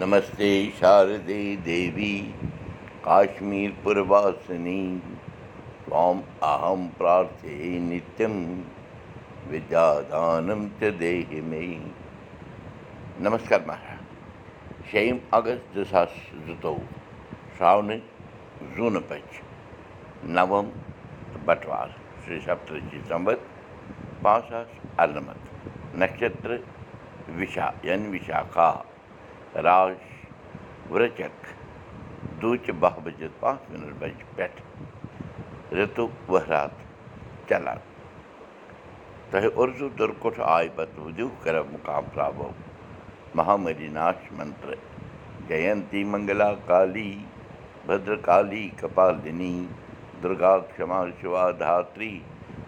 نمس دیٖشمیٖسنیہ نتہِ دی می نم اگستپ نوم بٹ وارتِی تَمہِ नक्षत्र विशा यानी विशाखा। نَشترٕ وِشا یعنی وِشاکھا راش وٕرچک دوٗچہِ بَہہ بَجِتھ پانٛژھ مِنَٹ بَجہِ پٮ۪ٹھ رِتُو ؤہرات چلان۔ تۄہہِ اُردو دُرکُٹھ آے پَتہٕ وُدیوٗ کَرو مُقام پرٛابو مہامری ناش منتر جینتی منگلا کالی بدر کالی کپالنی دُرگا کما شِوا دھاتری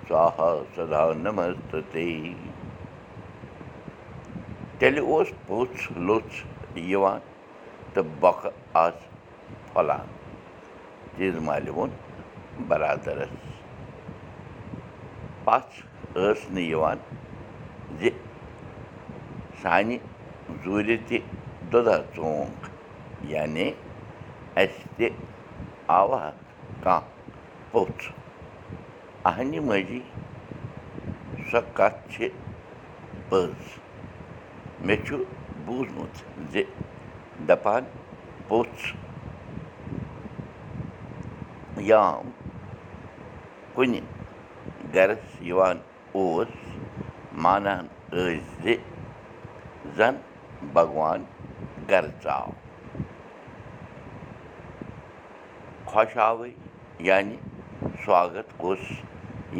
سوہا سدا نمست تیٚلہِ اوس پوٚژھ لوٚژھ یِوان تہٕ بۄکھٕ آسہٕ پھۄلان چیٖز مالہِ ووٚن بَرادَرَس پَژھ ٲس نہٕ یِوان زِ سانہِ زوٗرِ تہِ دۄدا ژونٛگ یعنے اَسہِ تہِ آوا کانٛہہ پوٚژھ۔ اَہنہِ مٔجی سۄ کَتھ چھِ پٔز۔ مےٚ چھُ بوٗزمُت زِ دَپان پوٚژھ یام کُنہِ گَرَس یِوان اوس مانان ٲسۍ زِ زَن بھگوان گَرٕ ژاو خۄشاوٕے یعنی سواگت اوس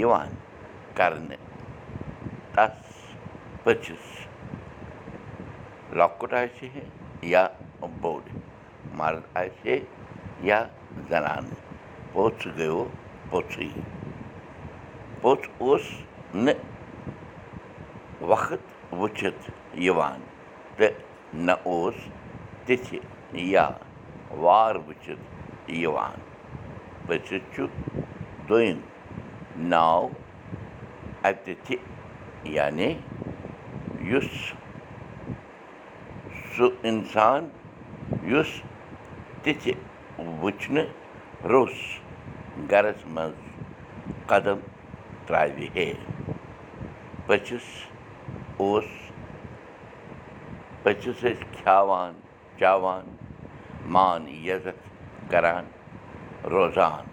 یِوان کَرنہٕ تَس پٔژھِس لۄکُٹ آسہِ ہے یا بوٚڑ مرٕد آسہِ ہے یا زَنانہٕ پوٚژھ گٔیو پوٚژھُے پوٚژھ اوس نہٕ وقت وٕچھِتھ یِوان تہٕ نہ اوس تِژھِ یا وار وٕچھِتھ یِوان پٔژھِس چھُ دوٚیِم ناو اَتِتھِ یعنے یُس سُہ اِنسان یُس تِژھِ وٕچھنہٕ روٚس گَرَس منٛز قدم ترٛاوِ ہے پٔژھِس اوس پٔژھِس ٲسۍ کھیٛاوان چاوان مان عزت کَران روزان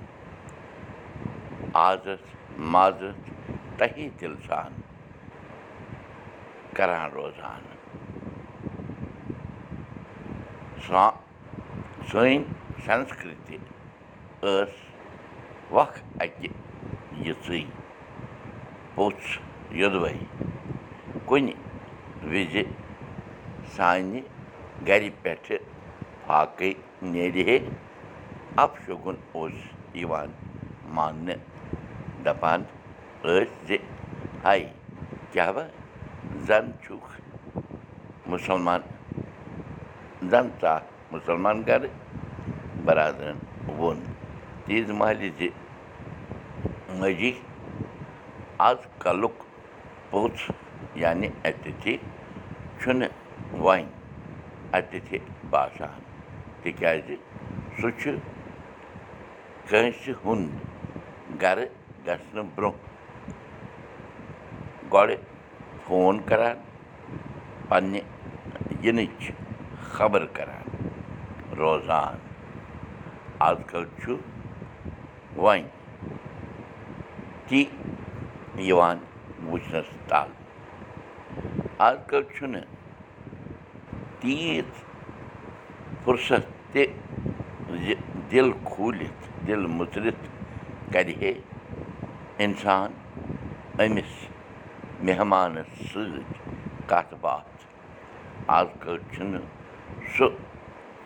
عازت مازت تہی دِلہٕ سان کَران روزان سٲنۍ سَنسکرٛتی ٲس وق اَکہِ یِژٕے پوٚژھ یوٚدوَے کُنہِ وِزِ سانہِ گَرِ پٮ۪ٹھٕ فاقے نیرِ ہے اَپشگُن اوس یِوان ماننہٕ دَپان ٲسۍ زِ ہاے کیٛاہ بہٕ زَن چھُکھ مُسلمان زَن ژاکھ مُسلمان گَرٕ بَرادرَن ووٚن تیٖژ مالہِ زِ مٔجی آز کَلُک پوٚژھ یعنی اَتِتھِ چھُنہٕ وۄنۍ اَتِتھِ باسان تِکیٛازِ سُہ چھُ کٲنٛسہِ ہُنٛد گَرٕ گژھنہٕ برٛونٛہہ گۄڈٕ فون کَران پنٛنہِ یِنٕچ خبر کَران روزان آز کَل چھُ وۄنۍ تہِ یِوان وٕچھنَس تَل آز کَل چھُنہٕ تیٖژ فُرست تہِ زِ دِل کھوٗلِتھ دِل مُژرِتھ کَرِ ہے۔ اِنسان أمِس مہمانَس سۭتۍ کَتھ باتھ آز کَل چھُنہٕ سُہ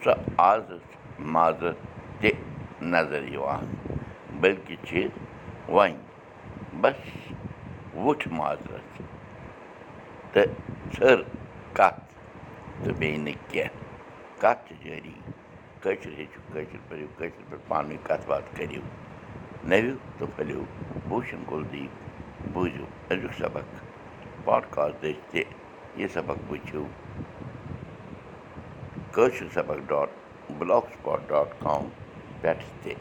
سۄ عازت مازت تہِ نظر یِوان بٔلکہِ چھِ وۄنۍ بَس وُٹھ مازرَت تہٕ ژھٔر کَتھ تہٕ بیٚیہِ نہٕ کیٚنٛہہ کَتھ چھِ جٲری کٲشِر ہیٚچھِو کٲشِر پٔرِو کٲشِر پٲٹھۍ پانہٕ ؤنۍ کَتھ باتھ کٔرِو نٔوِو تہٕ پھٔلِو بوٗشَن کُلدیٖپ بوٗزِو أزیُک سبق۔ پاڈکاسٹ دٔسۍ تہِ یہِ سبق وٕچھِو کٲشِر سبق dot blog spot dot com پٮ۪ٹھ تہِ